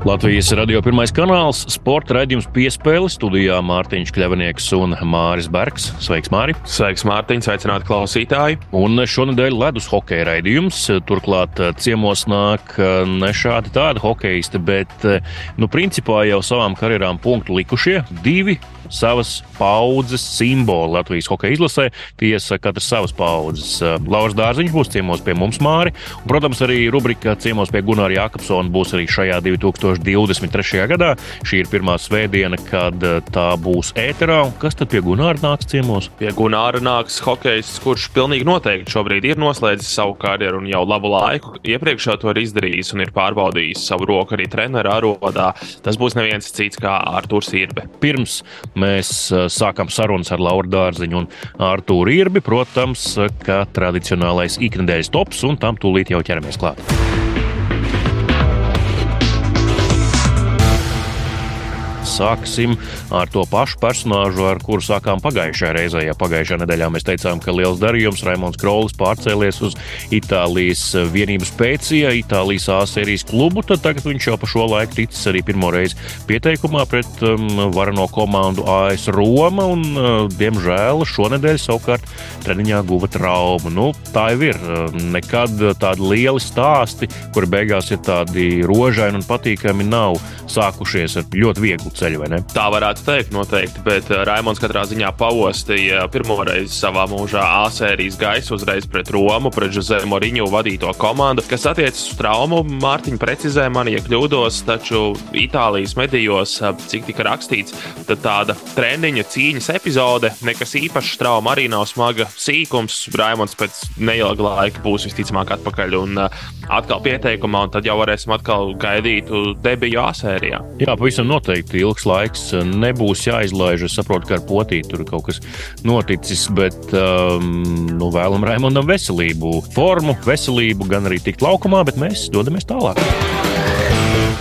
Latvijas radio pirmais kanāls, sporta raidījums piespēle studijā Mārtiņš Kļavinieks un Māris Bergs. Sveiks, Māri! Sveiks, Mārtiņ! Sveicināti klausītāji! Un šonadēļ ledus hokeja raidījums. Turklāt eh, ciemos nāk eh, ne šādi tādi hokeisti, bet, eh, nu, principā jau savām karjerām punktu likušie divi savas paudzes simboli Latvijas hokeja izlasē. Tiesa, katrs savas paudzes. Lauris Dārziņš būs ciemos pie mums, Māri. Un, protams, arī rubrika ciemos pie Gunāra Jākapsona būs arī šajā 2023. gadā. Šī ir pirmā svētdiena, kad tā būs ēterā. Un kas tad pie Gunāra nāks ciemos? Pie Gunāra nāks hokejs, kurš pilnīgi noteikti šobrīd ir noslēdzis savu karjeru un jau labu laiku iepriekš to ir izdarījis un ir pārbaudījis savu roku arī treneru arodā. Tas būs neviens cits kā Artūrs Irbe. Pirms mēs sākam sarunas ar Lauru Dārziņu un Artūru Irbi. Protams, ka tradicionālais ikdienas tops, un tam tūlīt jau ķeramies klāt. Sāksim ar to pašu personāžu, ar kuru sākām pagājušajā reizē. Ja pagājušajā nedēļā mēs teicām, ka liels darījums Raimons Krolis pārcēlies uz Itālijas vienības pēcija, Itālijas A sērijas klubu, tad tagad viņš jau pa šo laiku ticis arī pirmo reizi pieteikumā pret um, varano komandu AS Roma, un, uh, diemžēl, šonadēļ savukārt treniņā guva traumu. Nu, tā jau ir. Nekad tādi lieli stāsti, kuri beigās ir tādi rožaini un patīkami, nav sākušies ar ļoti vieglu ceļu, vai ne? Tā varētu teikt, noteikti. Bet uh, Raimons katrā ziņā pavostīja pirmo reizi savā mūžā A sērijas gaisu uzreiz pret Romu, pret Jose Moriņu vadīto komandu. Kas attiecas uz traumu, Mārtiņa precizē mani, ja kļūdos, taču Itālijas medijos, uh, cik tika rakstīts, tad tāda treniņa cīņas epizode, nekas īpašs trauma arī nav smaga sīkums. Raimons pēc neilga laika būs visticamāk atpakaļ un uh, atkal pieteikumā, un tad jau varēsim atkal gaidīt debiju A sērijā. Jā, pavisam noteikti ilgs laiks eh, nebūs jāizlaiž. Es saprotu, ka ar potīti tur kaut kas noticis, bet um, nu, vēlam Raimondam veselību, formu, veselību, gan arī tikt laukumā, bet mēs dodamies tālāk.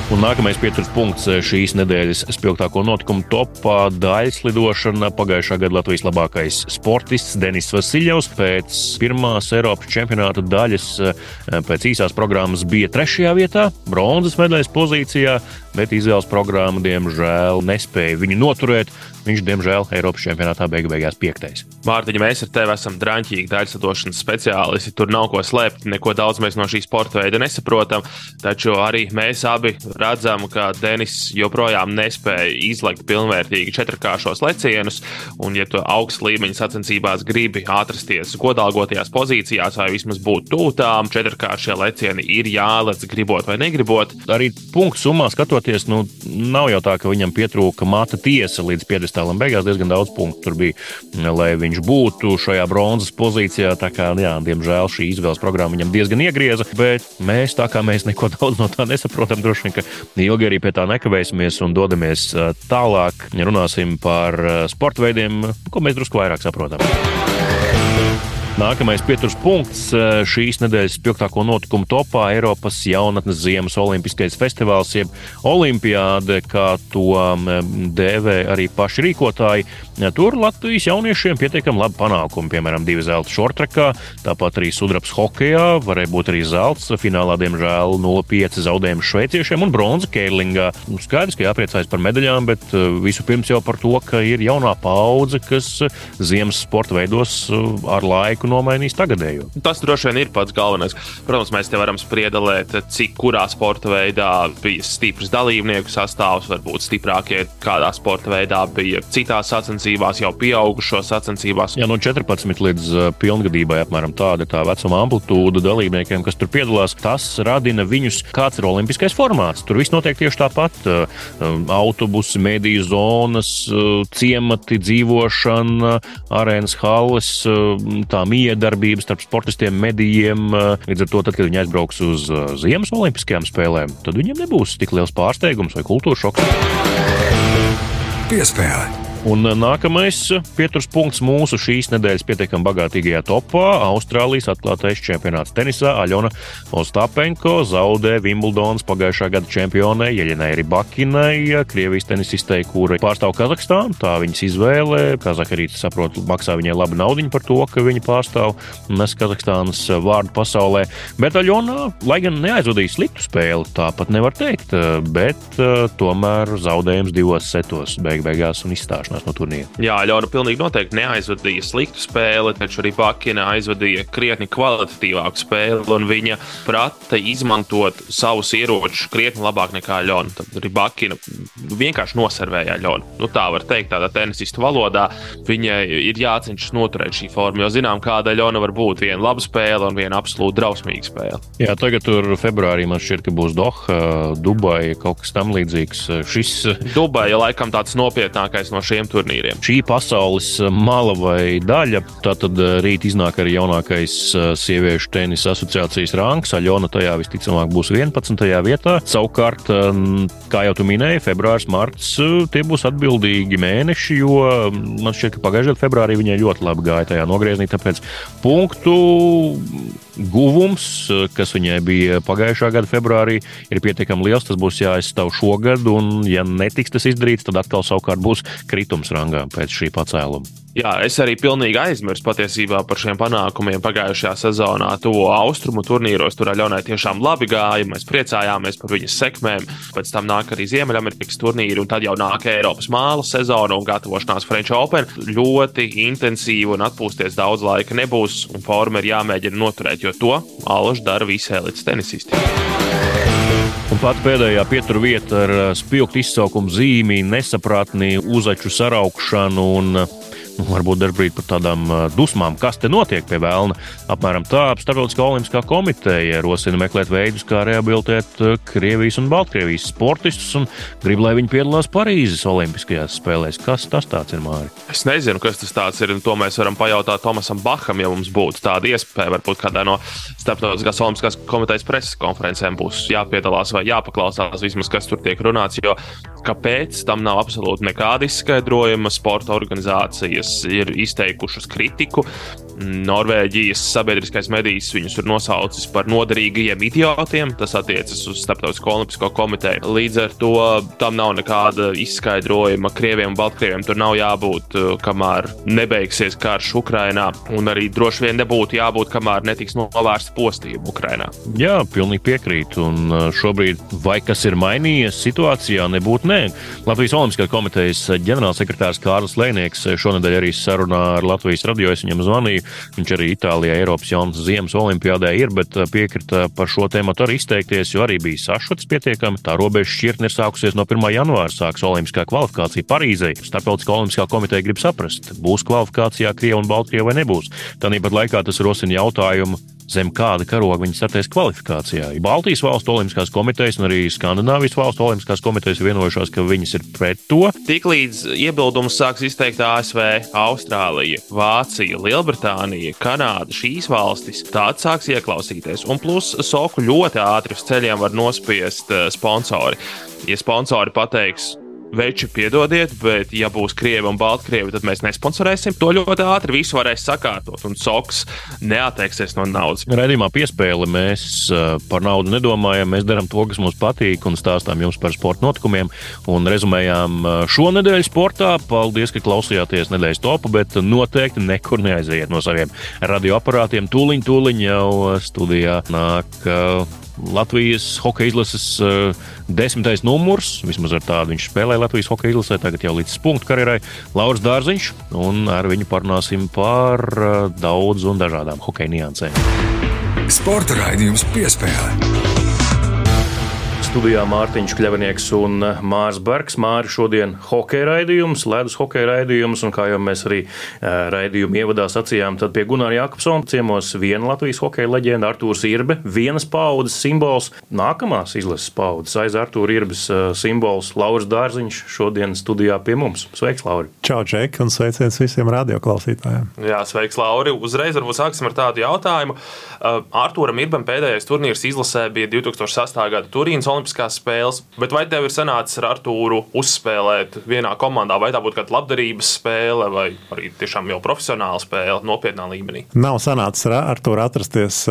Un nākamais pieturas punkts eh, šīs nedēļas spilgtāko notikumu topā - daļas lidošana. Pagājušā gada Latvijas labākais sportists Denis Vasiljovs pēc pirmās Eiropas čempionāta daļas eh, pēc īsās programmas bija trešajā vietā, bronzas medaļas pozīcijā, bet izvēles programma diemžēl nespēja viņu noturēt. Viņš, diemžēl, Eiropas čempionātā beigu beigās piektais. Mārtiņa, mēs ar tevi esam drāmķīgi daļsadošanas speciālisti. Tur nav ko slēpt, neko daudz mēs no šī sporta veida nesaprotam. Taču arī mēs abi redzam, ka Denis joprojām nespēja izlekt pilnvērtīgi četrkāršos lecienus. Un, ja tu augsts līmeņa sacensībās gribi atrasties godalgotajās pozīcijās, vai vismaz būt tūtām, četrkāršie lecieni ir jālec, gribot vai negribot. Arī punktu summā skatoties, nu, nav jau tā, ka viņam pietrūka mata tiesa līdz 50 piedestālam. Beigās diezgan daudz punktu tur bija, lai viņš būtu šajā bronzas pozīcijā. Tā kā, jā, diemžēl šī izvēles programma viņam diezgan iegrieza, bet mēs tā kā mēs neko daudz no tā nesaprotam, droši vien, ka ilgi arī pie tā nekavēsimies un dodamies tālāk. Runāsim par sporta veidiem, ko mēs drusku vairāk saprotam. Nākamais pieturas punkts eh, šīs nedēļas spilgtāko notikumu topā - Eiropas jaunatnes ziemas olimpiskais festivāls, jeb olimpiāde, kā to mm, dēvē arī paši rīkotāji. Tur Latvijas jauniešiem pietiekami labi panākumi, piemēram, divi zelta šortrekā, tāpat arī sudrabs hokejā, varēja būt arī zelts, finālā diemžēl 0,5 zaudējumi šveiciešiem un bronza keirlingā. Nu, skaidrs, ka jāpriecājas par medaļām, bet eh, visu pirms jau par to, ka ir jaunā paudze, kas ziemas sporta veidos eh, ar laiku nomainīs tagadējo. Tas droši vien ir pats galvenais. Protams, mēs te varam spriedelēt, cik kurā sporta veidā bija stiprs dalībnieku sastāvs, varbūt stiprākie kādā sporta veidā bija citās sacensībās, jau pieaugušo sacensībās. Jā, no 14 līdz uh, pilngadībai apmēram tāda ir tā vecuma amplitūda dalībniekiem, kas tur piedalās. Tas radina viņus, kāds ir olimpiskais formāts. Tur viss notiek tieši tāpat. Um, autobusi, mediju zonas, uh, ciemati, dzīvošana, arēnas halles, tā mīja miedarbība starp sportistiem, medijiem. Eh, līdz ar to, tad, kad viņi aizbrauks uz eh, Ziemas Olimpiskajām spēlēm, tad viņiem nebūs tik liels pārsteigums vai kultūras šoks. Piespēle! Un nākamais pieturas punkts mūsu šīs nedēļas pietiekami bagātīgajā topā - Austrālijas atklātais čempionāts tenisā. Aļona Ostapenko zaudē Wimbledonas pagājušā gada čempionai Jeļinai Ribakinai, Krievijas tenisistei, kura pārstāv Kazahstānu. Tā viņas izvēle. Arī saprot, maksā viņai labu naudu par to, ka viņa pārstāv nes Kazahstānas vārdu pasaulē. Bet Aļona, lai gan neaizvadīja sliktu spēli, tāpat nevar teikt, bet tomēr zaudējums divos setos beig beigās un izstāšanās izstāšanās no turnīra. Jā, Ļauna pilnīgi noteikti neaizvadīja sliktu spēli, taču arī Bakina aizvadīja krietni kvalitatīvāku spēli, un viņa prata izmantot savus ieročus krietni labāk nekā Ļona. Tad arī Bakina vienkārši noservēja Ļonu. Nu, tā var teikt, tādā tenisistu valodā. Viņai ir jācenšas noturēt šī forma, jo zinām, kāda Ļona var būt. Viena laba spēle un viena absolūti drausmīga spēle. Jā, tagad tur februārī man šķiet, ka būs Doha, Dubai, kaut kas tam līdzīgs. Šis Dubai ir laikam tāds nopietnākais no šiem šiem turnīriem. Šī pasaules mala vai daļa, tātad eh, rīt iznāk arī jaunākais eh, sieviešu tenisa asociācijas rangs. Aļona tajā visticamāk būs 11. vietā. Savukārt, eh, kā jau tu minēji, februāris, marts tie būs atbildīgi mēneši, jo mm, man šķiet, ka pagājušajā februārī viņai ļoti labi gāja tajā nogriezienī. Tāpēc punktu guvums, kas viņai bija pagājušā gada februārī, ir pietiekami liels. Tas būs jāizstāv šogad, un, ja netiks tas izdarīts, tad atkal savukārt būs kritums rangā pēc šī pacēluma. Jā, es arī pilnīgi aizmirsu patiesībā par šiem panākumiem pagājušajā sezonā. Tuvo austrumu turnīros tur Aļonai tiešām labi gāja. Mēs priecājāmies par viņas sekmēm. Pēc tam nāk arī Ziemeļamerikas turnīri, un tad jau nāk Eiropas māla sezona un gatavošanās French Open. Ļoti intensīvi un atpūsties daudz laika nebūs, un forma ir jāmēģina noturēt, jo to Alaž dara visi elites tenisisti. Un pat pēdējā pietura vieta ar spilgtu izsaukumu zīmī, nesaprātni uzaču saraukšanu un varbūt dažkārt par tādām dusmām, kas te notiek pie vēlna. Apmēram tā Startautiskā olimpiskā komiteja rosina meklēt veidus, kā rehabilitēt Krievijas un Baltkrievijas sportistus un grib, lai viņi piedalās Parīzes Olimpiskajās spēlēs. Kas tas ir, Mārija? Es nezinu, kas tas ir, to mēs varam pajautāt Tomasam Baham, ja mums būtu tāda iespēja. Varbūt kādā no Startautiskās olimpiskās komitejas preses konferencēm būs jāpiedalās vai jāpaklausās vismaz, kas tur tiek runāts. Jo kāpēc tam nav absolūti nekāda izskaidrojuma, sporta organizācijas ir izteikušas kritiku. Norvēģijas sabiedriskais medijs viņus ir nosaucis par noderīgajiem idiotiem. Tas attiecas uz Starptautisko olimpisko komiteju. Līdz ar to tam nav nekāda izskaidrojuma Krieviem un Baltkrieviem. Tur nav jābūt, uh, kamēr nebeigsies karš Ukrainā, un arī droši vien nebūtu jābūt, kamēr netiks novērsta postība Ukrainā. Jā, pilnīgi piekrītu. Un uh, šobrīd vai kas ir mainījies situācijā, nebūtu nē. Latvijas Olimpiskās komitejas ģenerālsekretārs Kārlis Lēnieks šonadēļ arī sarunā ar Latvijas radio. Es viņam zvanīju. Viņš arī Itālijā, Eiropas jaunas ziemas olimpiādē ir, bet uh, piekrita par šo tēmu arī izteikties, jo arī bija sašuts pietiekami. Tā robeža šķirtne ir sākusies no 1. janvāra, sāks olimpiskā kvalifikācija Parīzē. Starptautiskā olimpiskā komiteja grib saprast, būs kvalifikācijā Krievija un Baltkrievija vai nebūs. Tāpat laikā tas rosina jautājumu zem kāda karoga viņi startēs kvalifikācijā. Baltijas valstu olimpiskās komitejas un arī Skandināvijas valstu olimpiskās komitejas vienojušās, ka viņas ir pret to. Tiklīdz iebildumus sāks izteikt ASV, Austrālija, Vācija, Lielbritānija, Kanāda, šīs valstis, tad sāks ieklausīties. Un plus soku ļoti ātri uz ceļiem var nospiest eh, sponsori. Ja sponsori pateiks, Veči, piedodiet, bet, ja būs krievi un baltkrievi, tad mēs nesponsorēsim. To ļoti ātri visu varēs sakārtot, un soks neatteiksies no naudas. Radījumā piespēle mēs uh, par naudu nedomājam. Mēs darām to, kas mums patīk, un stāstām jums par sporta notikumiem. Un rezumējām uh, šo nedēļu sportā. Paldies, ka klausījāties nedēļas topu, bet noteikti nekur neaiziet no saviem radioaparātiem. Tūliņ, tūliņ jau studijā nāk. Uh, Latvijas hokeja izlases uh, desmitais numurs. Vismaz ar tādu viņš spēlēja Latvijas hokeja izlasē, tagad jau līdz punktu karjerai. Lauris Dārziņš, un ar viņu parunāsim par uh, daudz un dažādām hokeja niansēm. Sporta raidījums piespēlē. Studijā Mārtiņš Kļavnieks un eh, Mārs Bergs. Māri šodien hokeja raidījums, ledus hokeja raidījums, un kā jau mēs arī eh, raidījumu ievadā sacījām, tad pie Gunāra Jākapsona ciemos viena Latvijas hokeja leģenda Artūrs Irbe, vienas paudzes simbols, nākamās izlases paudzes aiz Artūra Irbes eh, simbols Lauris Dārziņš šodien studijā pie mums. Sveiks, Lauri! Čau, Ček, un sveiciens visiem radioklausītājiem! Jā, sveiks, Lauri! Uzreiz varbūt sāksim ar tādu jautājumu. Artūram Irbam pēdējais turnīrs izlasē bija 2008. gada Turīnas Olimpiskās spēles. Bet vai tev ir sanācis ar Artūru uzspēlēt vienā komandā, vai tā būtu kāda labdarības spēle, vai arī tiešām jau profesionāla spēle, nopietnā līmenī? Nav sanācis ar Artūru atrasties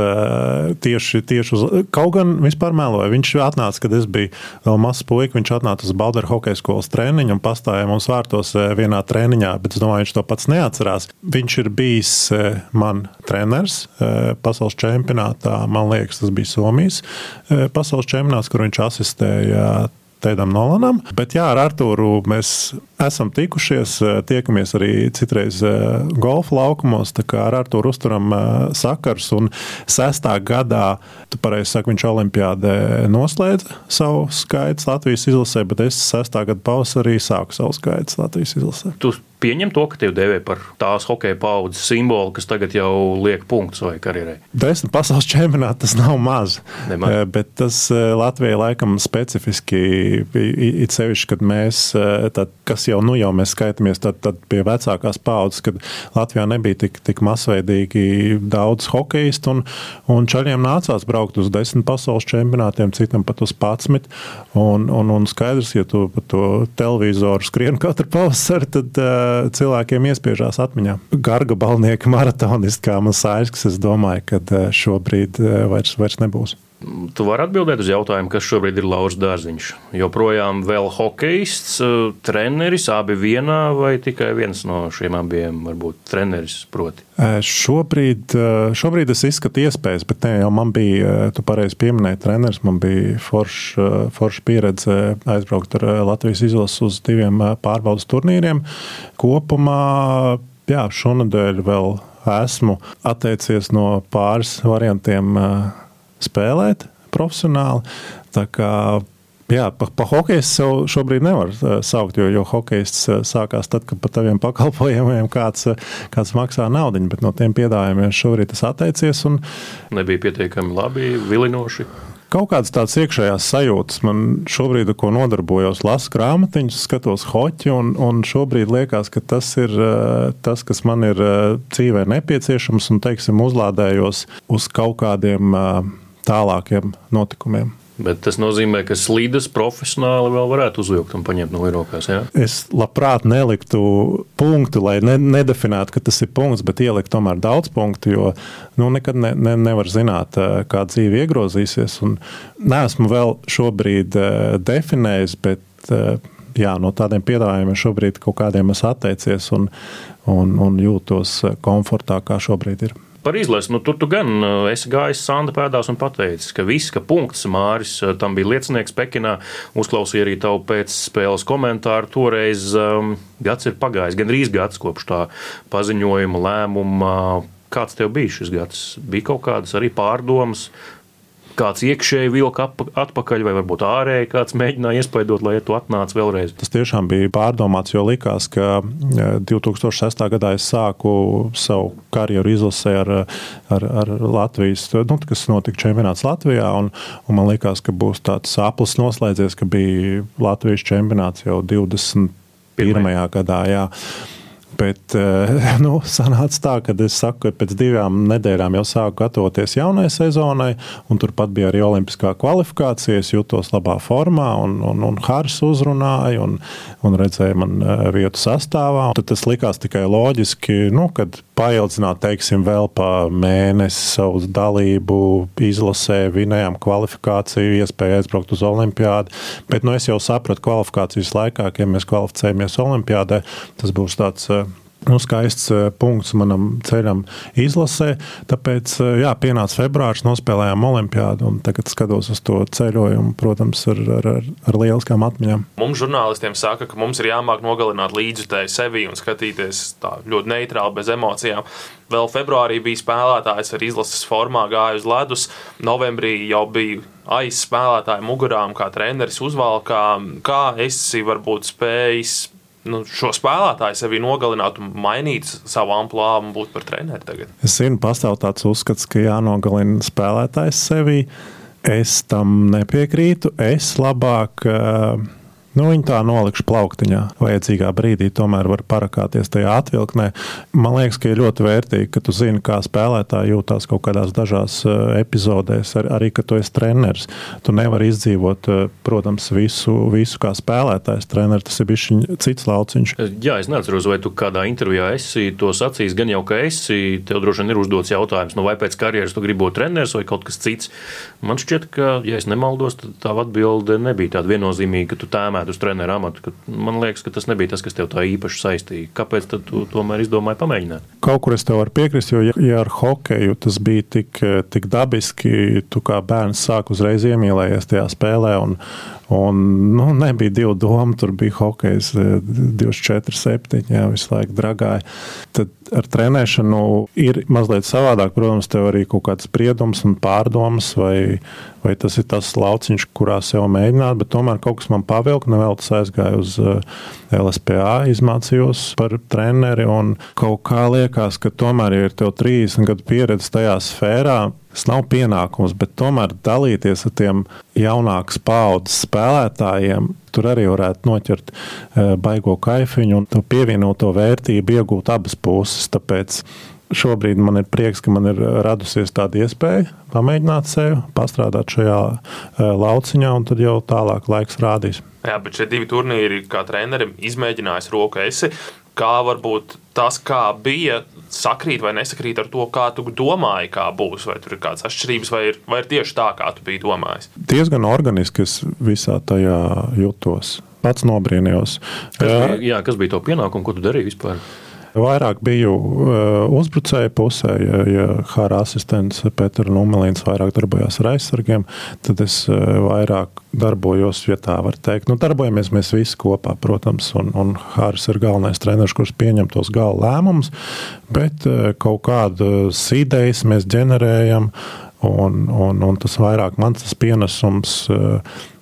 tieši, tieši uz. Kaut gan vispār mēloja. Viņš atnāca, kad es biju vēl mazs puika. Viņš atnāca uz Baldera hokeja skolas treniņu un pastāvēja mums vārtos vienā treniņā, bet es domāju, viņš to pats neatcerās. Viņš ir bijis man treneris pasaules čempionātā. Man liekas, tas bija Somijas pasaules čempionāts, kur viņš asistēja Tēdam Nolanam. Bet jā, ar Artūru mēs esam tikušies, tiekamies arī citreiz golfa laukumos. Ar Artūru uzturam sakars. Un sestā gadā, tu pareizi saki, viņš Olimpijādē noslēdza savu skaitu Latvijas izlasē, bet es sestā gada pavasarī sāku savu skaitu Latvijas izlasē. Tu pieņem to, ka tev dēvē par tās hokeja paudzes simbolu, kas tagad jau liek punktus vai karjerai? Desmit pasaules čempionāti tas nav maz. Nemaz. Bet tas Latvijai laikam specifiski it sevišķi, kad mēs, tad, kas jau nu jau mēs skaitāmies, tad, tad pie vecākās paudzes, kad Latvijā nebija tik, tik masveidīgi daudz hokeistu, un, un čaļiem nācās braukt uz desmit pasaules čempionātiem, citam pat uz patsmit. Un, un, un skaidrs, ja tu pa to televizoru skrien katru pavasari, tad uh, cilvēkiem iespiežās atmiņā. Gargabalnieka maratonists, kā man sairs, es domāju, ka eh, šobrīd eh, vairs, vairs nebūs. Tu vari atbildēt uz jautājumu, kas šobrīd ir Lauris Dārziņš. Joprojām vēl hokejists, eh, treneris, abi vienā vai tikai viens no šiem abiem, varbūt treneris proti? Šobrīd, šobrīd es izskatu iespējas, bet ne jau man bija, tu pareizi pieminēji, treneris. Man bija forša forš pieredze aizbraukt ar Latvijas izlases uz diviem pārbaudas turnīriem. Kopumā, jā, šonadēļ vēl esmu atteicies no pāris variantiem spēlēt profesionāli. Jā, pa, pa hokeju jau šobrīd nevar saukt, jo, jo hokejs sākās tad, kad par taviem pakalpojumiem kāds, kāds maksā naudu, bet no tiem piedāvājumiem šobrīd tas atteicies. Un... Nebija pietiekami labi, vilinoši. Kaut kādas tādas iekšējās sajūtas man šobrīd, ko nodarbojos, lasu grāmatiņus, skatos hoķi, un, un šobrīd liekas, ka tas ir tas, kas man ir dzīvē nepieciešams, un, teiksim, uzlādējos uz kaut kādiem tālākiem notikumiem. Bet tas nozīmē, ka slīdas profesionāli vēl varētu uzvilkt un paņemt no rokās. Ja? Es labprāt neliktu punktu, lai ne, nedefinētu, ka tas ir punkts, bet ielikt tomēr daudz punktu, jo nu, nekad ne, ne, nevar zināt, kā dzīve iegrozīsies. Nē, esmu vēl šobrīd definējis, bet jā, no tādiem piedāvājumiem šobrīd kaut kādiem es atteicies un, un, un jūtos komfortā, kā šobrīd ir par izlasi. Nu, tur tu gan uh, esi gājis Sanda pēdās un pateicis, ka viss, ka punkts Māris uh, tam bija liecinieks Pekinā, uzklausīja arī tavu pēcspēles komentāru. Toreiz um, gads ir pagājis, gan drīz gads kopš tā paziņojuma lēmuma. Kāds tev bija šis gads? Bija kaut kādas arī pārdomas, kāds iekšēji vilka atpakaļ, vai varbūt ārēji kāds mēģināja iespaidot, lai tu atnāc vēlreiz. Tas tiešām bija pārdomāts, jo likās, ka 2006. gadā es sāku savu karjeru izlasē ar, ar, ar Latvijas, nu, kas notika čempionāts Latvijā, un, un man likās, ka būs tāds aplis noslēdzies, ka bija Latvijas čempionāts jau 21. Pirmajā. gadā. Jā. Bet eh, nu, sanāca tā, ka es saku, ka pēc divām nedēļām jau sāku gatavoties jaunai sezonai, un turpat bija arī olimpiskā kvalifikācija. Es jutos labā formā, un, un, un Hārs uzrunāja, un, un redzēja man eh, vietu sastāvā. Tad tas likās tikai loģiski, nu, kad paildzināt, teiksim, vēl pa mēnesi savu dalību izlasē, vinējām kvalifikāciju, iespēju aizbraukt uz olimpiādu. Bet nu, es jau sapratu kvalifikācijas laikā, ka, ja mēs kvalificējamies olimpiādē, tas būs tāds eh, nu, skaists eh, punkts manam ceļam izlasē. Tāpēc, eh, jā, pienāca februāris, nospēlējām olimpiādu, un tagad skatos uz to ceļojumu, protams, ar, ar, ar, ar lieliskām atmiņām. Mums žurnālistiem saka, ka mums ir jāmāk nogalināt līdzjutēju sevi un skatīties tā ļoti neitrāli, bez emocijām. Vēl februārī bija spēlētājs ar izlases formā, gāja uz ledus. Novembrī jau bija aiz spēlētāju mugurām, kā treneris uzvalkā. Kā esi varbūt spējis nu, šo spēlētāju sevi nogalināt mainīt savu amplitūdu un būt par treneri tagad? Es zinu, pastāv tāds uzskats, ka jānogalina spēlētājs sevi. Es tam nepiekrītu. Es labāk uh, Nu, viņi tā nolikšu plauktiņā. Vajadzīgā brīdī tomēr var parakāties tajā atvilknē. Man liekas, ka ir ļoti vērtīgi, ka tu zini, kā spēlētāji jūtas kaut kādās dažās eh, epizodēs, ar, arī kad tu esi treneris. Tu nevari izdzīvot, eh, protams, visu, visu kā spēlētājs. Treneris tas ir bijis cits lauciņš. Jā, es neatceros, vai tu kādā intervijā esi to sacījis. Gan jau, ka esi, tev droši vien ir uzdots jautājums, nu, vai pēc karjeras tu gribi būt treneris vai kaut kas cits. Man šķiet, ka, ja es nemaldos, tad tā atbilde nebija tāda viennozīmīga, ka tu tēmē uz treneru amatu. Man liekas, ka tas nebija tas, kas tev tā īpaši saistīja. Kāpēc tu tomēr izdomāji pamēģināt? Kaut kur es tev varu piekrist, jo, ja ar hokeju tas bija tik, tik dabiski, tu kā bērns sāk uzreiz iemīlējies tajā spēlē. Un, Un, nu, nebija divu domu, tur bija hokejs 24, 7, jā, visu laiku dragāja. Tad ar trenēšanu ir mazliet savādāk. Protams, tev arī kaut kāds spriedums un pārdomas, vai, vai tas ir tas lauciņš, kurā sev mēģināt, bet tomēr kaut kas man pavilka. Nevēl tas aizgāja uz eh, LSPA, izmācījos par treneri un kaut kā liekas, ka tomēr, ja ir tev 30 gadu pieredze tajā sfērā, Tas nav pienākums, bet tomēr dalīties ar tiem jaunākas paudzes spēlētājiem, tur arī varētu noķert uh, baigo kaifiņu un pievienoto vērtību iegūt abas puses. Tāpēc šobrīd man ir prieks, ka man ir radusies tāda iespēja pamēģināt sevi, pastrādāt šajā uh, lauciņā, un tad jau tālāk laiks rādīs. Jā, bet šie divi turnīri, kā trenerim, izmēģinājis roku esi. Kā varbūt tas, kā bija, sakrīt vai nesakrīt ar to, kā tu domāji, kā būs. Vai tur ir kādas atšķirības, vai ir, vai ir tieši tā, kā tu biji domājis? Diezgan organiski es visā tajā jutos. Pats nobrīnījos. Kas bija, jā, kas bija to pienākumu, ko tu darīji vispār? Vairāk biju uh, uzbrucēju pusē, ja, ja Hāra asistents Pēters Numelīns vairāk darbojās ar aizsargiem, tad es uh, vairāk darbojos, ja tā var teikt. Nu, darbojamies mēs visi kopā, protams, un, un Hāris ir galvenais treneris, kurš pieņem tos gala lēmumus, bet uh, kaut kādas idejas mēs ģenerējam, un, un, un tas vairāk mans tas pienesums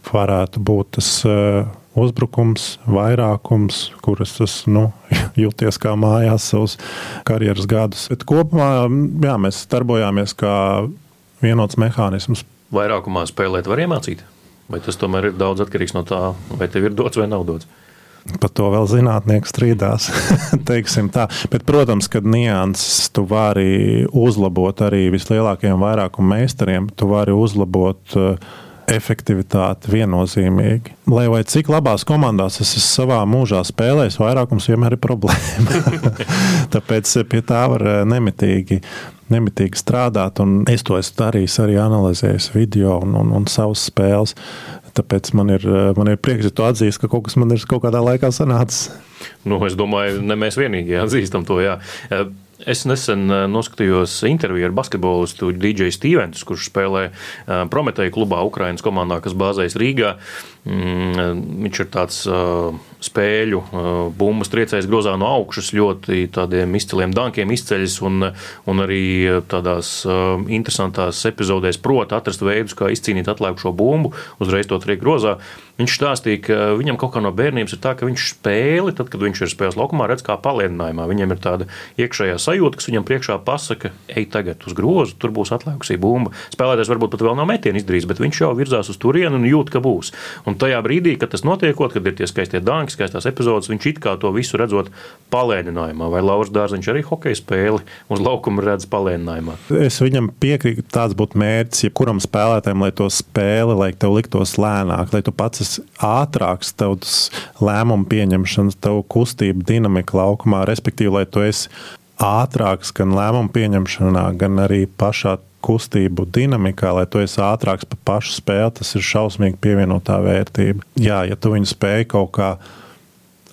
varētu būt tas uzbrukums, vairākums, kuras es nu, jūties kā mājās savus karjeras gadus. Bet kopumā jā, mēs darbojāmies kā vienots mehānisms. Vairākumā spēlēt var iemācīt, vai tas tomēr ir daudz atkarīgs no tā, vai tev ir dots vai nav dots. Par to vēl zinātnieki strīdās. Bet, protams, ka nianses tu vari uzlabot arī vislielākajiem vairākuma meistariem. Tu vari uzlabot uh, efektivitāti viennozīmīgi. Lai vai cik labās komandās es esmu savā mūžā spēlējis, vairākums vienmēr ir problēma. Tāpēc pie tā var eh, nemitīgi, nemitīgi strādāt. Es to esmu darījis, arī analizējis video un, un, un savas spēles. Tāpēc man ir, eh, man ir prieks, ja tu atzīsti, ka kaut kas man ir kaut kādā laikā sanācis. Nu, es domāju, ne mēs vienīgie atzīstam to. Jā. Eh, Es nesen eh, noskatījos interviju ar basketbolistu DJ Stevens, kurš spēlē eh, Prometēju klubā Ukraiņas komandā, kas bāzējas Rīgā. Mm, viņš ir tāds spēļu uh, bumbas triecējs grozā no augšas, ļoti tādiem izciliem dankiem izceļas un, un arī tādās uh, interesantās epizodēs prot atrast veidus, kā izcīnīt atlikušo bumbu, uzreiz to triek grozā. Viņš stāstīja, ka viņam kaut kā no bērnības ir tā, ka viņš spēli, tad, kad viņš ir spēles laukumā, redz kā palielinājumā. Viņam ir tāda iekšējā sajūta, kas viņam priekšā pasaka, ej tagad uz grozu, tur būs atlikusi bumba. Spēlētājs varbūt pat vēl nav metienu izdarījis, bet viņš jau virzās uz turieni un jūt, ka būs. Un tajā brīdī, kad tas notiekot, kad ir tie skaistie dāņi, skaistās epizodes, viņš it kā to visu redzot palēninājumā. Vai Lauris Dārziņš arī hokeja spēli uz laukuma redz palēninājumā? Es viņam piekrītu, tāds būtu mērķis, jebkuram spēlētājam, lai to spēli, lai tev liktos lēnāk, lai tu pats esi ātrāks, tavs lēmumu pieņemšanas, tavu kustību dinamika laukumā, respektīvi, lai tu esi ātrāks gan lēmumu pieņemšanā, gan arī pašā kustību dinamikā, lai tu esi ātrāks par pašu spēli, tas ir šausmīgi pievienotā vērtība. Jā, ja tu viņu spēj kaut kādā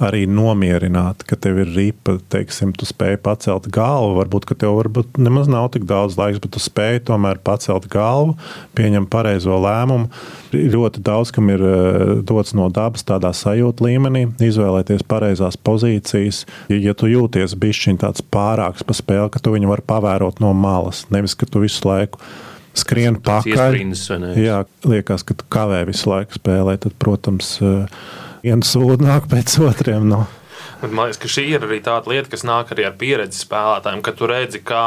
arī nomierināt, ka tev ir ripa, teiksim, tu spēj pacelt galvu. Varbūt, ka tev varbūt nemaz nav tik daudz laiks, bet tu spēj tomēr pacelt galvu, pieņemt pareizo lēmumu. Ļoti daudz kam ir eh, dots no dabas tādā sajūta līmenī, izvēlēties pareizās pozīcijas. Ja tu jūties bišķiņ tāds pārāks pa spēli, ka tu viņu vari pavērot no malas, nevis ka tu visu laiku skrien pakaļ. Jā, liekas, ka tu kavē visu laiku spēlēt, tad, protams, uh, viens sūdi nāk pēc otriem. No. Man liekas, ka šī ir arī tāda lieta, kas nāk arī ar pieredzi spēlētājiem, ka tu redzi, kā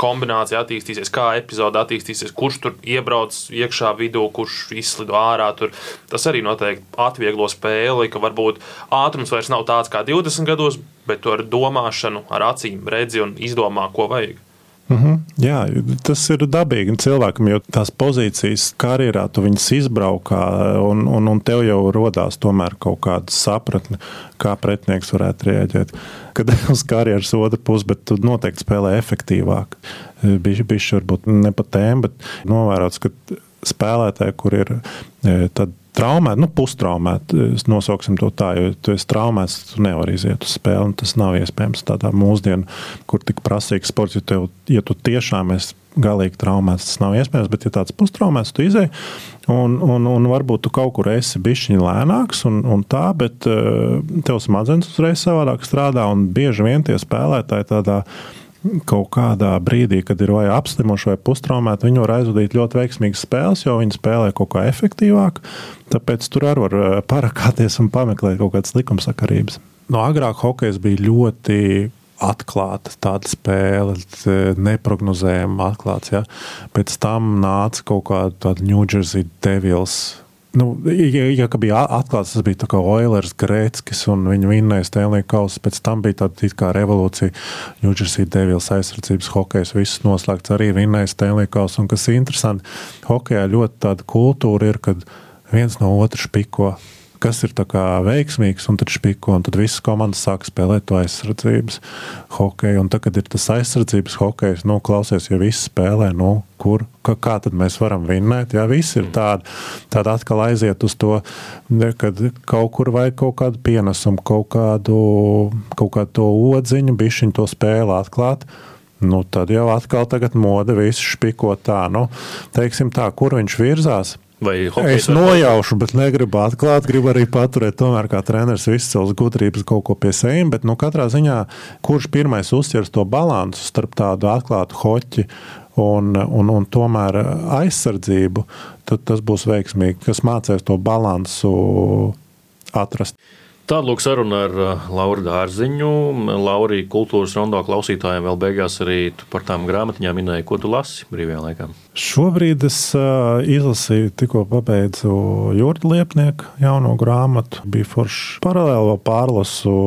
kombinācija attīstīsies, kā epizode attīstīsies, kurš tur iebrauc iekšā vidū, kurš izslido ārā. Tur. Tas arī noteikti atvieglo spēli, ka varbūt ātrums vairs nav tāds kā 20 gados, bet tu ar domāšanu, ar acīm redzi un izdomā, ko vajag. Mm -hmm. Jā, tas ir dabīgi cilvēkam, jo tās pozīcijas karjerā tu viņas izbraukā, un, un, un tev jau tomēr kaut kāda sapratne, kā pretinieks varētu rēģēt. Kad uz karjeras otru pusi, bet tu noteikti spēlē efektīvāk. Bišķi, bišķi varbūt ne pa tēmu, bet novērots, ka spēlētāji, kur ir e, tad traumēti, nu, pustraumēti, nosauksim to tā, jo tu esi traumēts, tu nevari iziet uz spēli. Tas nav iespējams tādā mūsdienā, kur tik prasīgs sports, jo tev, ja tu tiešām esi galīgi traumēts, tas nav iespējams. Bet, ja tāds pustraumēts, tu izēji, un, un, un varbūt tu kaut kur esi bijis lēnāks, un, un tā, bet uh, tev smadzenes uzreiz savādāk strādā, un bieži vien tie spēlētāji tādā veidā kaut kādā brīdī, kad ir vai apslimuši vai pustraumēti, viņi var aizvadīt ļoti veiksmīgas spēles, jo viņi spēlē kaut kā efektīvāk. Tāpēc tur arī var eh, parakāties un pameklēt kaut kādas likumsakarības. No agrāk hokejs bija ļoti atklāta tāda spēle, neparedzējama atklāts. Ja? Pēc tam nāca kaut kāda New Jersey Devils Nu, ja, ja bija atklāts, tas bija Oilers, Grēckis un viņa vinnēja Stanley Kausu. Pēc tam bija tāda kā revolūcija. Ņūdžersī Devils aizsardzības hokejs, viss noslēgts arī vinnēja Stanley Kausu. Un kas ir interesanti, hokejā ļoti tāda kultūra ir, kad viens no otra špiko kas ir veiksmīgs, un tad špiko, un tad visas komandas sāk spēlēt to aizsardzības hokeju. Un tad, kad ir tas aizsardzības hokejs, nu, klausies, ja visi spēlē, nu, kur, kā, kā tad mēs varam vinnēt? Jā, viss ir tādi, tādi atkal aiziet uz to, kad kaut kur vajag kaut kādu pienesumu, kaut kādu, kaut kādu odziņu, bišķiņu to spēli atklāt. Nu, tad jau atkal tagad mode visu špiko tā, nu, teiksim tā, kur viņš virzās. Es nojaušu, bet negribu atklāt. Gribu arī paturēt, tomēr, kā treneris, savas gudrības kaut ko pie sevis. Bet, nu, katrā ziņā, kurš pirmais uzķers to balansu starp tādu atklātu hoķi un, un, un tomēr aizsardzību, tad tas būs veiksmīgi. Kas mācīs to balansu atrast. Tāda lūk saruna ar uh, Lauru Dārziņu. Laurija kultūras rondo klausītājiem vēl beigās arī par tām grāmatiņām minēja, ko tu lasi brīvajā laikā. Šobrīd es uh, izlasīju, tikko pabeidzu Jurģa Liepnieku jauno grāmatu. Bija forši paralēli vēl pārlasu.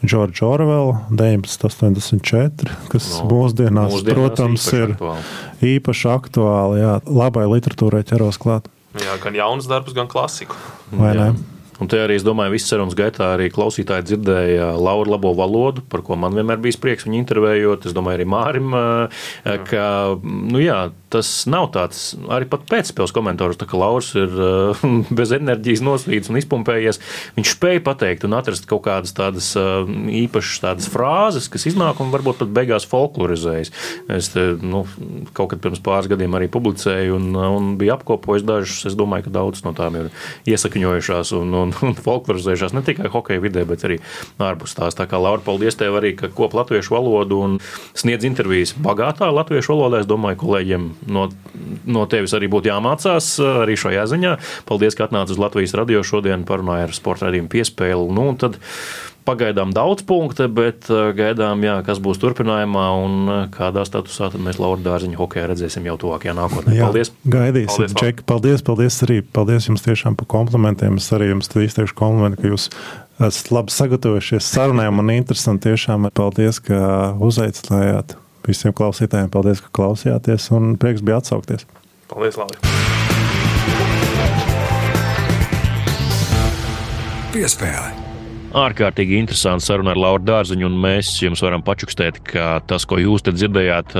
Džordža Orvela 1984, kas no, mūsdienās, mūsdienās, protams, īpaši ir aktuāli. īpaši aktuāli. Jā, labai literatūrai ķeros klāt. Jā, gan jaunas darbus, gan klasiku. Vai jā. ne? Un te arī, es domāju, visas sarunas gaitā arī klausītāji dzirdēja Lauru labo valodu, par ko man vienmēr bija prieks viņu intervējot. Es domāju, arī Mārim, ka nu jā, tas nav tāds arī pēcspēles komentārs, tā kā Lauris ir bez enerģijas nosvīts un izpumpējies. Viņš spēja pateikt un atrast kaut kādas tādas īpašas tādas frāzes, kas iznāk un varbūt pat beigās folklorizējas. Es te, nu, kaut kad pirms pāris gadiem arī publicēju un, un biju apkopojis dažus. Es domāju, ka daudz no tām ir iesakņojušās un un, un folklorizējušās ne tikai hokeja vidē, bet arī ārpus tās. Tā kā Laura, paldies tev arī, ka kop latviešu valodu un sniedz intervijas bagātā latviešu valodā. Es domāju, kolēģiem no, no tevis arī būtu jāmācās arī šajā ziņā. Paldies, ka atnāci uz Latvijas radio šodien parunāja ar sporta radījumu piespēli. Nu, Pagaidām daudz punktu, bet uh, gaidām, jā, kas būs turpinājumā un uh, kādā statusā mēs Laura Dārziņa hokeja redzēsim jau tuvākajā nākotnē. Jā, paldies! Gaidīsim, paldies, Čeki, paldies, paldies arī, paldies jums tiešām par komplimentiem. Es arī jums izteikšu komplimentu, ka jūs esat labi sagatavojušies sarunām un interesanti tiešām. Paldies, ka uzaicinājāt visiem klausītājiem. Paldies, ka klausījāties un prieks bija atsaukties. Paldies, Labi! Piespēle! Ārkārtīgi interesanta saruna ar Lauru Dārziņu, un mēs jums varam pačukstēt, ka tas, ko jūs te dzirdējāt,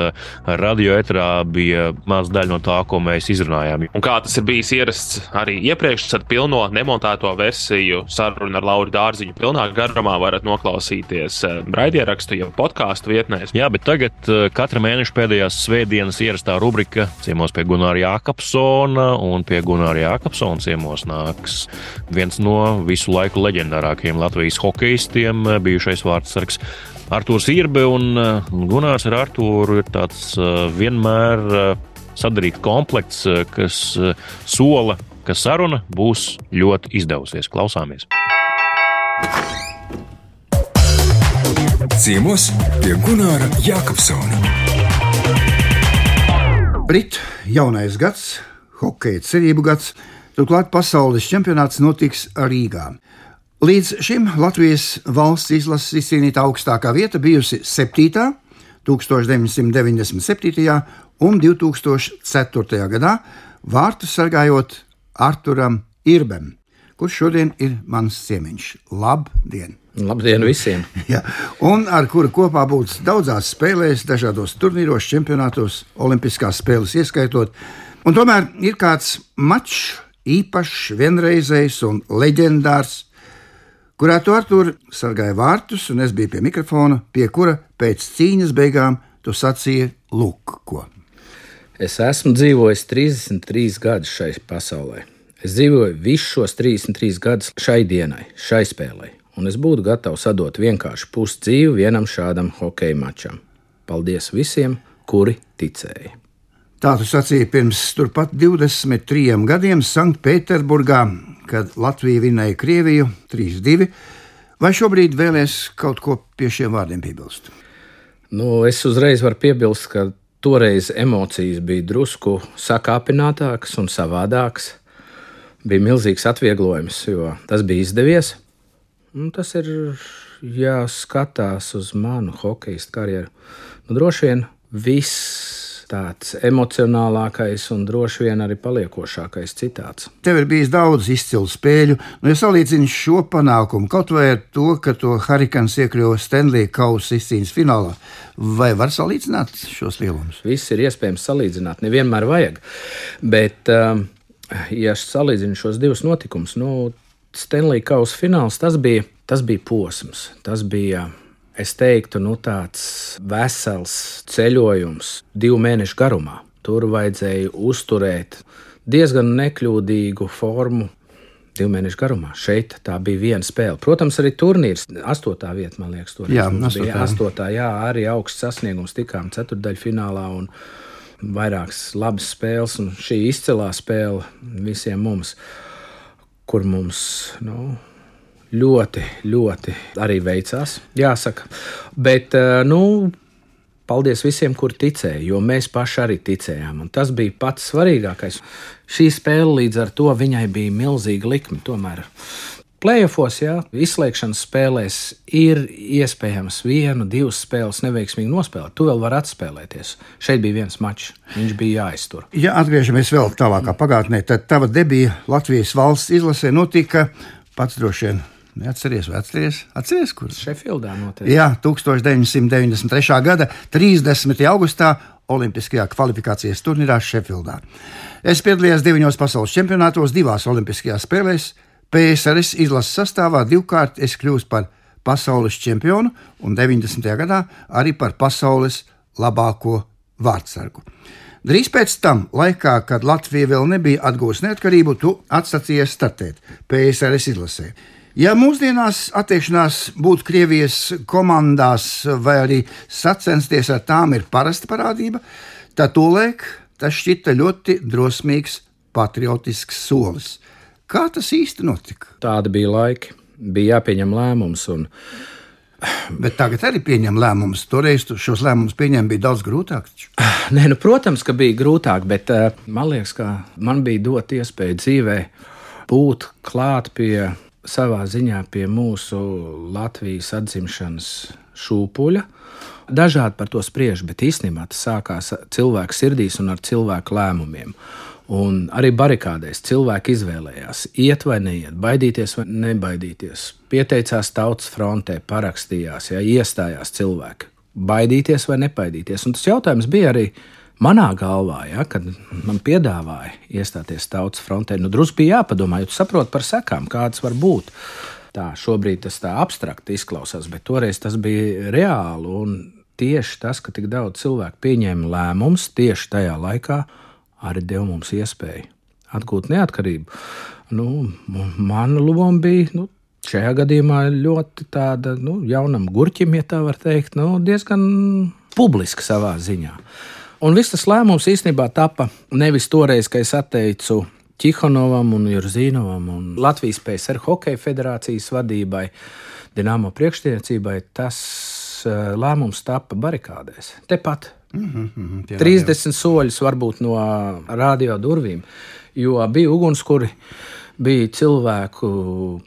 radio etrā bija maz daļa no tā, ko mēs izrunājām. Un kā tas ir bijis ierasts arī iepriekš, tad pilno nemontēto versiju sarunu ar Lauru Dārziņu pilnā garumā varat noklausīties eh, raidierakstu, jau podkāstu vietnēs. Jā, bet tagad eh, katra mēneša pēdējās svētdienas ierastā rubrika ciemos pie Gunāra Jākapsona, un pie Gunāra Jākapsona ciemos nāks viens no visu laiku leģendārākajiem Latvijas Latvijas hokeistiem, eh, bijušais vārdsargs Artūrs Irbe un eh, Gunārs ar Artūru ir tāds eh, vienmēr sadarīts komplekts, kas sola, ka saruna būs ļoti izdevusies. Klausāmies! Ciemos pie Gunāra Jākapsona. Rit jaunais gads, hokeja cerību gads, turklāt pasaules čempionāts notiks Rīgā. Līdz šim Latvijas valsts izlases izcīnīta augstākā vieta bijusi 7. 1997. un 2004. gadā, vārtu sargājot Arturam Irbem, kurš šodien ir mans ciemiņš. Labdien! Labdien visiem! ja, un ar kuru kopā būs daudzās spēlēs, dažādos turnīros, čempionātos, olimpiskās spēles ieskaitot. Un tomēr ir kāds mačs, īpašs, vienreizējs un leģendārs kurā tu ar tur sargāji vārtus, un es biju pie mikrofona, pie kura pēc cīņas beigām tu sacīji, lūk, ko. Es esmu dzīvojis 33 gadus šai pasaulē. Es dzīvoju visus šos 33 gadus šai dienai, šai spēlei, un es būtu gatavs atdot vienkārši pusi dzīvi vienam šādam hokeja mačam. Paldies visiem, kuri ticēja! Tā tu sacīji pirms turpat 23 gadiem Sanktpēterburgā, kad Latvija vinēja Krieviju 3-2. Vai šobrīd vēlēs kaut ko pie šiem vārdiem piebilst? Nu, es uzreiz varu piebilst, ka toreiz emocijas bija drusku sakāpinātākas un savādākas. Bija milzīgs atvieglojums, jo tas bija izdevies. Un tas ir jāskatās uz manu hokeja karjeru. Nu, droši vien viss tāds emocionālākais un droši vien arī paliekošākais citāts. Tev ir bijis daudz izcilu spēļu, nu, ja salīdzini šo panākumu kaut vai ar to, ka to Harikans iekļuva Stanley Kausa izcīņas finālā, vai var salīdzināt šos lielumus? Viss ir iespējams salīdzināt, nevienmēr vajag. Bet, um, ja salīdzinu šos divus notikumus, nu, Stanley Kausa fināls tas bija, tas bija posms, tas bija es teiktu, nu, tāds vesels ceļojums divu mēnešu garumā. Tur vajadzēja uzturēt diezgan nekļūdīgu formu. Divu mēnešu garumā. Šeit tā bija viena spēle. Protams, arī turnīrs. Astotā vieta, man liekas, tur jā, bija. Astotā, jā, arī augsts sasniegums. Tikām ceturdaļfinālā un vairākas labas spēles. Un šī izcilā spēle visiem mums, kur mums, nu, ļoti, ļoti arī veicās, jāsaka. Bet, eh, nu, paldies visiem, kur ticēja, jo mēs paši arī ticējām. Un tas bija pats svarīgākais. Šī spēle līdz ar to viņai bija milzīga likme. Tomēr Playoffs, jā, izslēgšanas spēlēs ir iespējams vienu, divas spēles neveiksmīgi nospēlēt. Tu vēl vari atspēlēties. Šeit bija viens mačs, viņš bija jāiztur. Ja atgriežamies vēl tālākā pagātnē, tad tava debija Latvijas valsts izlasē notika pats droši vien Neatceries, vai atceries, kur? Šefildā noteikti. Jā, 1993. gada 30. augustā Olimpiskajā kvalifikācijas turnīrā Šefildā. Es piedalījos deviņos pasaules čempionātos, divās Olimpiskajās spēlēs. PSRS izlases sastāvā divkārt es kļuvu par pasaules čempionu un 90. gadā arī par pasaules labāko vārdsargu. Drīz pēc tam, laikā, kad Latvija vēl nebija atgūsta neatkarību, tu atsacījies startēt PSRS izlasē. Ja mūsdienās attiekšanās būt Krievijas komandās vai arī sacensties ar tām ir parasta parādība, tad tolaik tas šķita ļoti drosmīgs, patriotisks solis. Kā tas īsti notika? Tāda bija laika, bija jāpieņem lēmums. Un... Bet tagad arī pieņem lēmumus. Toreiz šos lēmumus pieņemt bija daudz grūtāk. Nē, nu, protams, ka bija grūtāk, bet uh, man liekas, ka man bija dot iespēju dzīvē būt klāt pie savā ziņā pie mūsu Latvijas atzimšanas šūpuļa. Dažādi par to spriež, bet īstenībā tas sākās cilvēku sirdīs un ar cilvēku lēmumiem. Un arī barikādēs cilvēki izvēlējās, iet vai neiet, baidīties vai nebaidīties. Pieteicās tautas frontē, parakstījās, ja iestājās cilvēki. Baidīties vai nebaidīties. Un tas jautājums bija arī, manā galvā, ja, kad man piedāvāja iestāties tautas frontē, nu drusku bija jāpadomā, jo tu saproti par sekām, kādas var būt. Tā šobrīd tas tā abstrakti izklausās, bet toreiz tas bija reāli. Un tieši tas, ka tik daudz cilvēku pieņēma lēmumus tieši tajā laikā, arī deva mums iespēju atgūt neatkarību. Nu, mana loma bija nu, šajā gadījumā ļoti tāda nu, jaunam gurķim, ja tā var teikt, nu, diezgan publiska savā ziņā. Un viss tas lēmums īstenībā tapa nevis toreiz, kad es atteicu Čihonovam un Jurzīnovam un Latvijas PSR Hokeja federācijas vadībai, Dienāmo priekšniecībai. Tas eh, lēmums tapa barikādēs. Tepat. Mm -hmm, 30 soļus varbūt no radio durvīm, jo bija ugunskura bija cilvēku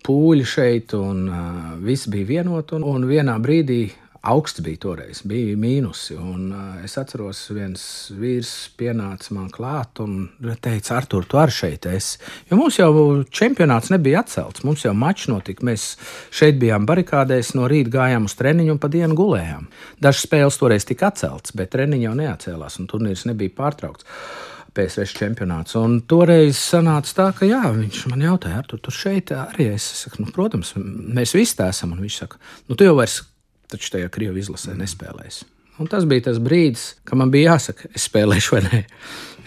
pūļi šeit, un uh, viss bija vienot. Un, un vienā brīdī augsts bija toreiz, bija mīnusi. Un, uh, es atceros, viens vīrs pienāca man klāt un teica, Artur, tu arī šeit esi. Jo mums jau čempionāts nebija atcelts, mums jau mačs notika. Mēs šeit bijām barikādēs, no rīta gājām uz treniņu un pa dienu gulējām. Dažas spēles toreiz tika atceltas, bet treniņš jau neatcēlās un turnīrs nebija pārtraukts. PSV čempionāts. Un toreiz sanāca tā, ka jā, viņš man jautāja, ar tu tur šeit arī es. es saku, nu, protams, mēs visi tā esam. Un viņš saka, nu, tu jau vairs taču tajā Krievu izlasē nespēlēsi. Un tas bija tas brīdis, kad man bija jāsaka, es spēlēšu vai nē.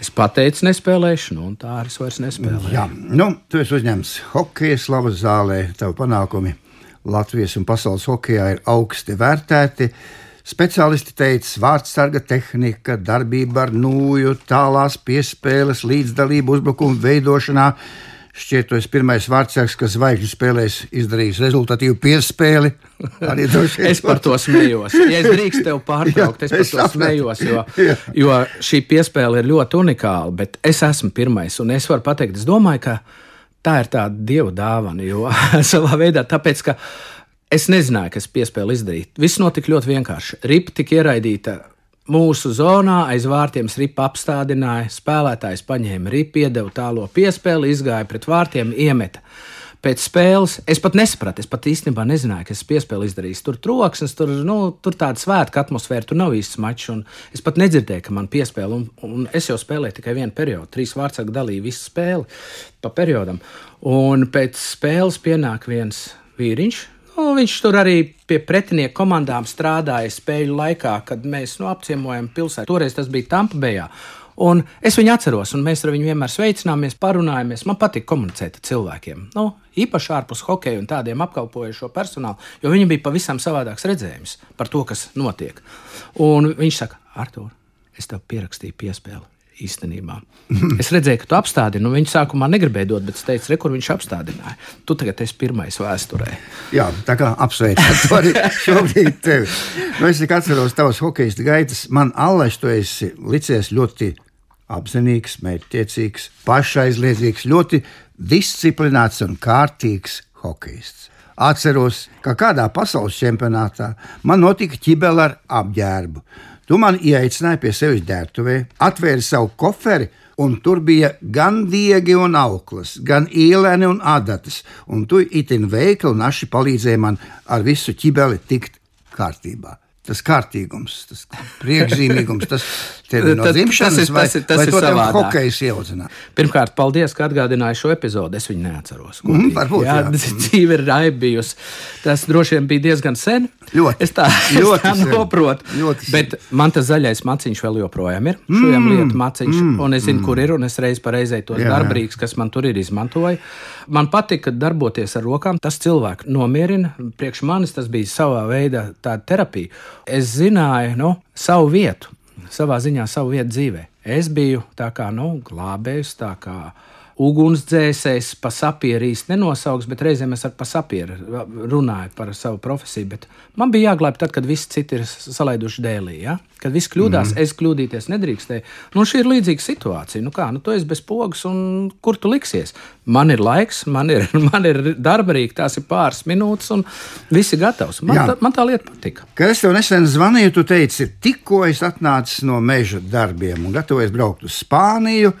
Es pateicu, nespēlēšu, nu, un tā arī es vairs nespēlēju. Jā, nu, tu esi uzņemts hokeja slavas zālē, tavu panākumi Latvijas un pasaules hokeja ir augsti vērtēti. Speciālisti teica, vārdsarga tehnika, darbība ar nūju, tālās piespēles, līdzdalība uzbrukuma veidošanā Šķiet, tas ir pirmais vārdsargs, kas zvaigžņu spēlēs izdarījis rezultatīvu piespēli. es par to smējos. Ja es drīkstu tevi pārtraukt, es par to smējos, jo, jo šī piespēle ir ļoti unikāla. Bet es esmu pirmais, un es varu pateikt, es domāju, ka tā ir tāda dieva dāvana. Jo savā veidā, tāpēc, ka es nezināju, kas piespēli izdarīt. Viss notika ļoti vienkārši. Ripa tika ieraidīta Mūsu zonā aiz vārtiem ripa apstādināja, spēlētājs paņēma ripu, iedeva tālo piespēli, izgāja pret vārtiem, iemeta. Pēc spēles es pat nesapratu, es pat īstenībā nezināju, kas piespēli izdarīs. Tur troksnis, tur, nu, tur tāda svētka atmosfēra, tur nav īsts mačs. Es pat nedzirdēju, ka man piespēle, un, un es jau spēlēju tikai vienu periodu. Trīs vārdsargi dalīja visu spēli pa periodam. Un pēc spēles pienāk viens vīriņš, Nu, viņš tur arī pie pretinieku komandām strādāja spēļu laikā, kad mēs nu, apciemojam pilsētu. Toreiz tas bija Tampa Bejā. Un es viņu atceros, un mēs ar viņu vienmēr sveicināmies, parunājāmies. Man patīk komunicēt ar cilvēkiem. Nu, īpaši ārpus hokeja un tādiem apkalpojošo personālu, jo viņam bija pavisam savādāks redzējums par to, kas notiek. Un viņš saka, Artur, es tev pierakstīju piespēli īstenībā. Es redzēju, ka tu apstādini. Nu, viņš sākumā negribēja dot, bet es teicu, re, kur viņš apstādināja. Tu tagad esi pirmais vēsturē. Jā, tā kā apsveicam to arī šobrīd tevi. Nu, es atceros tavas hokeja gaitas. Man Allaž, tu esi licies ļoti apzinīgs, mērķtiecīgs, pašaizliedzīgs, ļoti disciplināts un kārtīgs hokejists. Atceros, ka kādā pasaules čempionātā man notika ķibele ar apģērbu. Tu man ieaicināji pie sevis ģērbtuvē, atvēri savu koferi, un tur bija gan diegi un auklas, gan īlēni un adatas, un tu itin veikli un aši palīdzēji man ar visu ķibeli tikt kārtībā tas kārtīgums, tas priekšzīmīgums, tas ir no dzimšanas, tas ir, tas ir, tas vai, vai to tev hokejs ieaudzināja? Pirmkārt, paldies, ka atgādināji šo epizodu. Es viņu neatceros. Mm, varbūt, jā, jā. dzīve ir raibijusi. Tas droši vien bija diezgan sen. Ļoti. Es tā, ļoti es tā sen. noprotu. Ļoti sen. Bet man tas zaļais maciņš vēl joprojām ir. Mm, Šajam lietu maciņš, mm, un es zinu, mm. kur ir, un es reiz pa reizei tos darbrīks, kas man tur ir, izmantoju. Man patika darboties ar rokām. Tas cilvēku nomierina. Priekš manis tas bija savā veidā tāda terapija. Es zināju nu, savu vietu, savā ziņā savu vietu dzīvē. Es biju tā kā nu, glābējs, tā kā ugunsdzēsējs, pa sapieru īsti nenosauks, bet reizēm es ar pa sapieru runāju par savu profesiju. Bet man bija jāglābj tad, kad visi citi ir salaiduši dēlī. Ja? Kad viss kļūdās, mm. es kļūdīties nedrīkstēju. Nu, šī ir līdzīga situācija. Nu, kā, nu, tu esi bez pogas, un kur tu liksies? Man ir laiks, man ir, man ir darba rīka, tās ir pāris minūtes, un viss ir gatavs. Man, Jā. tā, man tā lieta patika. Kad es tev nesen zvanīju, tu teici, tikko es atnācu no meža darbiem un gatavojies braukt uz Spāniju.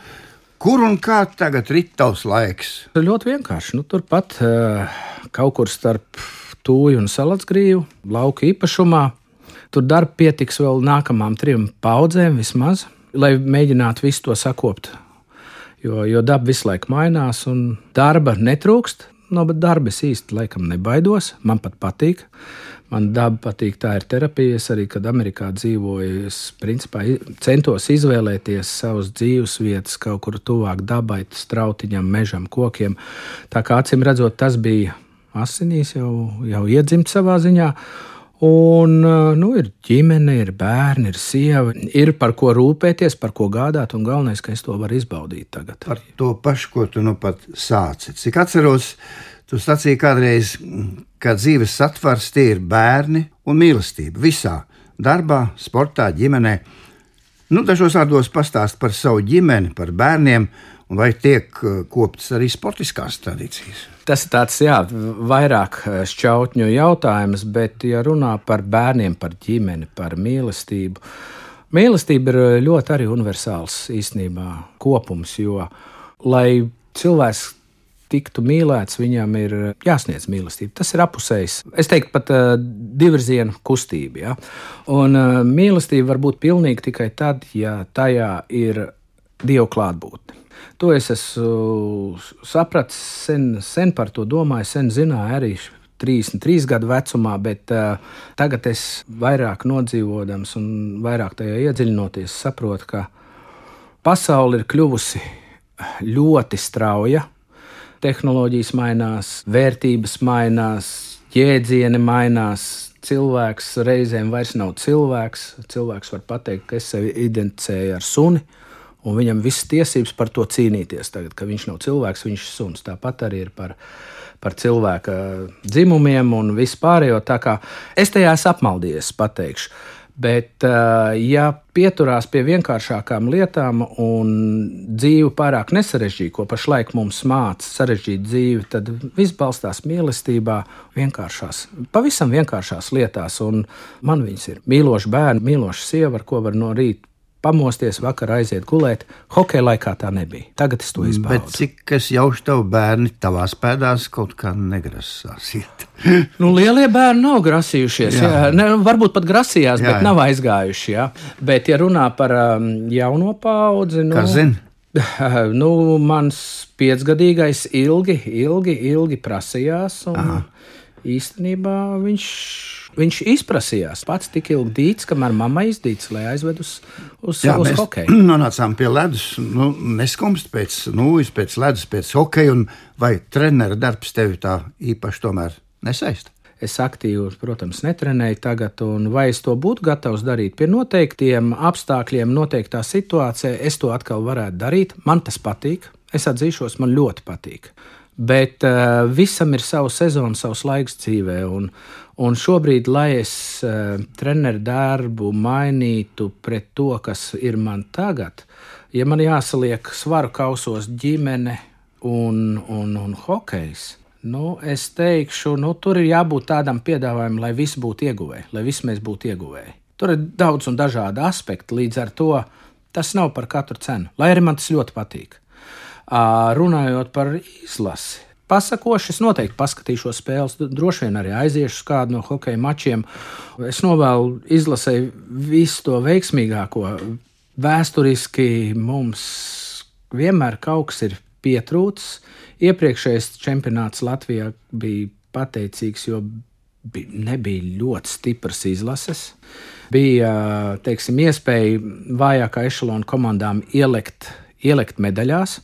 Kur un kā tagad ir tavs laiks? Ļoti vienkārši. Nu, turpat uh, kaut kur starp tūju un salacgrīvu, lauka īpašumā. Tur darba pietiks vēl nākamajām trim paudzēm vismaz, lai mēģinātu visu to sakopt. Jo, jo daba visu laiku mainās, un darba netrūkst. No darba es īsti laikam nebaidos, man pat patīk. Man daba patīk, tā ir terapija. Es arī, kad Amerikā dzīvoju, es principā centos izvēlēties savus dzīves vietas kaut kur tuvāk dabai, strautiņam, mežam, kokiem. Tā kā acīm redzot, tas bija asinīs jau, jau iedzimts savā ziņā. Un, nu, ir ģimene, ir bērni, ir sieva, ir par ko rūpēties, par ko gādāt, un galvenais, ka es to varu izbaudīt tagad. Par to pašu, ko tu nu pat sāci. Cik atceros, Tu sacīji kādreiz, ka dzīves satvers tie ir bērni un mīlestība visā - darbā, sportā, ģimenē. Nu, dažos vārdos pastāst par savu ģimeni, par bērniem, vai tiek eh, koptas arī sportiskās tradīcijas. Tas ir tāds, jā, vairāk eh, šķautņu jautājums, bet, ja runā par bērniem, par ģimeni, par mīlestību, mīlestība ir eh, ļoti arī universāls īstenībā kopums, jo, lai cilvēks tiktu mīlēts, viņam ir jāsniedz mīlestība. Tas ir apusējs. Es teiktu, pat uh, divirziena kustība. Ja? Un uh, mīlestība var būt pilnīga tikai tad, ja tajā ir Dieva klātbūtne. To es esmu sapratis, sen, sen par to domāju, sen zināju arī 33 gadu vecumā, bet uh, tagad es vairāk nodzīvodams un vairāk tajā iedziļinoties, saprotu, ka pasaule ir kļuvusi ļoti strauja tehnoloģijas mainās, vērtības mainās, jēdzieni mainās. Cilvēks reizēm vairs nav cilvēks. Cilvēks var pateikt, ka es sevi identificēju ar suni, un viņam visas tiesības par to cīnīties. Tagad, kad viņš nav cilvēks, viņš ir suns. Tāpat arī ir par, par cilvēka dzimumiem un vispārējo. Tā kā es tajā esmu apmaldījies, pateikšu. Bet, ja pieturās pie vienkāršākām lietām un dzīvi pārāk nesarežģīja, ko pašlaik mums māca sarežģīt dzīvi, tad viss balstās mīlestībā, vienkāršās, pavisam vienkāršās lietās. Un man viņas ir mīloši bērni, mīloša sieva, ar ko var no rīta pamosties, vakar aiziet gulēt. Hokeja laikā tā nebija. Tagad es to izbaudu. Bet cik es jaušu tev bērni tavās pēdās kaut kā negrasās iet? nu, lielie bērni nav grasījušies. Jā. Jā. Ne, varbūt pat grasījās, jā, bet jā. nav aizgājuši. Jā. Bet, ja runā par um, jauno paudzi, nu, kas zina? Nu, mans piecgadīgais ilgi, ilgi, ilgi prasījās. Īstenībā viņš Viņš izprasījās pats tik ilgi dīts, kamēr mamma izdīts, lai aizved uz, uz, Jā, uz hokeju. Nonācām pie ledus, nu, neskumst pēc nūjas, pēc ledus, pēc hokeja, un vai trenera darbs tevi tā īpaši tomēr nesaista? Es aktīvi, protams, netrenēju tagad, un vai es to būtu gatavs darīt pie noteiktiem apstākļiem, noteiktā situācijā, es to atkal varētu darīt. Man tas patīk. Es atzīšos, man ļoti patīk. Bet uh, visam ir sava sezona, savs laiks dzīvē. Un, un šobrīd, lai es uh, treneru darbu mainītu pret to, kas ir man tagad, ja man jāsaliek svaru kausos ģimene un, un, un hokejs, nu, es teikšu, nu, tur ir jābūt tādam piedāvājumam, lai visi būtu ieguvēji, lai visi mēs būtu ieguvēji. Tur ir daudz un dažādi aspekti, līdz ar to tas nav par katru cenu, lai arī man tas ļoti patīk. Runājot par izlasi. Pasakoši, es noteikti paskatīšos spēles, droši vien arī aiziešu uz kādu no hokeja mačiem. Es novēlu izlasēju visu to veiksmīgāko. Vēsturiski mums vienmēr kaut kas ir pietrūcis. Iepriekšējais čempionāts Latvijā bija pateicīgs, jo nebija ļoti stipras izlases. Bija teiksim, iespēja vājākā ešalona komandām ielikt, ielikt medaļās.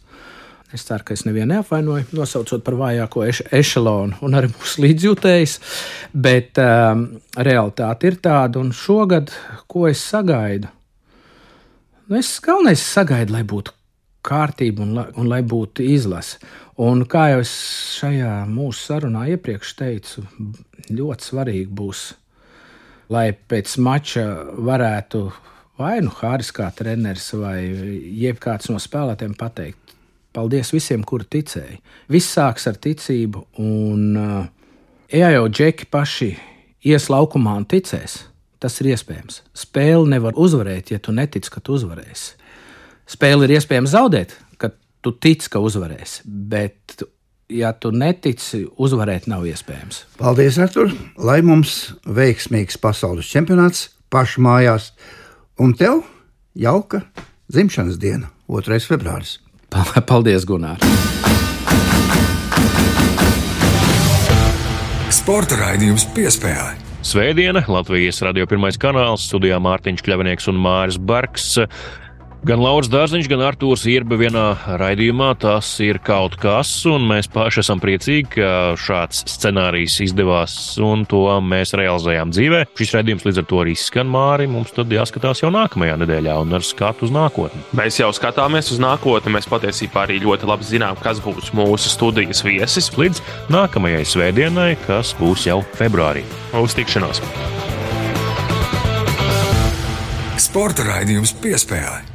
Es ceru, ka es nevienu neapvainoju, nosaucot par vājāko eš ešalonu un arī mūsu līdzjūtējs, bet um, realitāte ir tāda, un šogad, ko es sagaidu? Nu, es galvenais sagaidu, lai būtu kārtība un, la, un lai būtu izlase. Un kā jau es šajā mūsu sarunā iepriekš teicu, ļoti svarīgi būs, lai pēc mača varētu vai nu Hāris kā treneris vai jebkāds no spēlētājiem pateikt, Paldies visiem, kuri ticēja. Viss sāks ar ticību, un uh, ja jau džeki paši ies laukumā un ticēs, tas ir iespējams. Spēli nevar uzvarēt, ja tu netici, ka tu uzvarēsi. Spēli ir iespējams zaudēt, kad tu tici, ka uzvarēsi, bet ja tu netici, uzvarēt nav iespējams. Paldies, Artur! Lai mums veiksmīgs pasaules čempionāts pašā mājās, un tev jauka dzimšanas diena, 2. februāris. Paldies, Gunār! Sporta raidījums piespēlē. Svētdiena, Latvijas radio pirmais kanāls, studijā Mārtiņš Kļavinieks un Māris Barks. Gan Lauris Dārziņš, gan Artūrs Irba vienā raidījumā. Tas ir kaut kas, un mēs paši esam priecīgi, ka šāds scenārijs izdevās, un to mēs realizējām dzīvē. Šis raidījums līdz ar to arī skan māri. Mums tad jāskatās jau nākamajā nedēļā un ar skatu uz nākotni. Mēs jau skatāmies uz nākotni. Mēs patiesībā arī ļoti labi zinām, kas būs mūsu studijas viesis. Līdz nākamajai svētdienai, kas būs jau februārī. Uz tikšanos! Sporta raidījums piespēlē.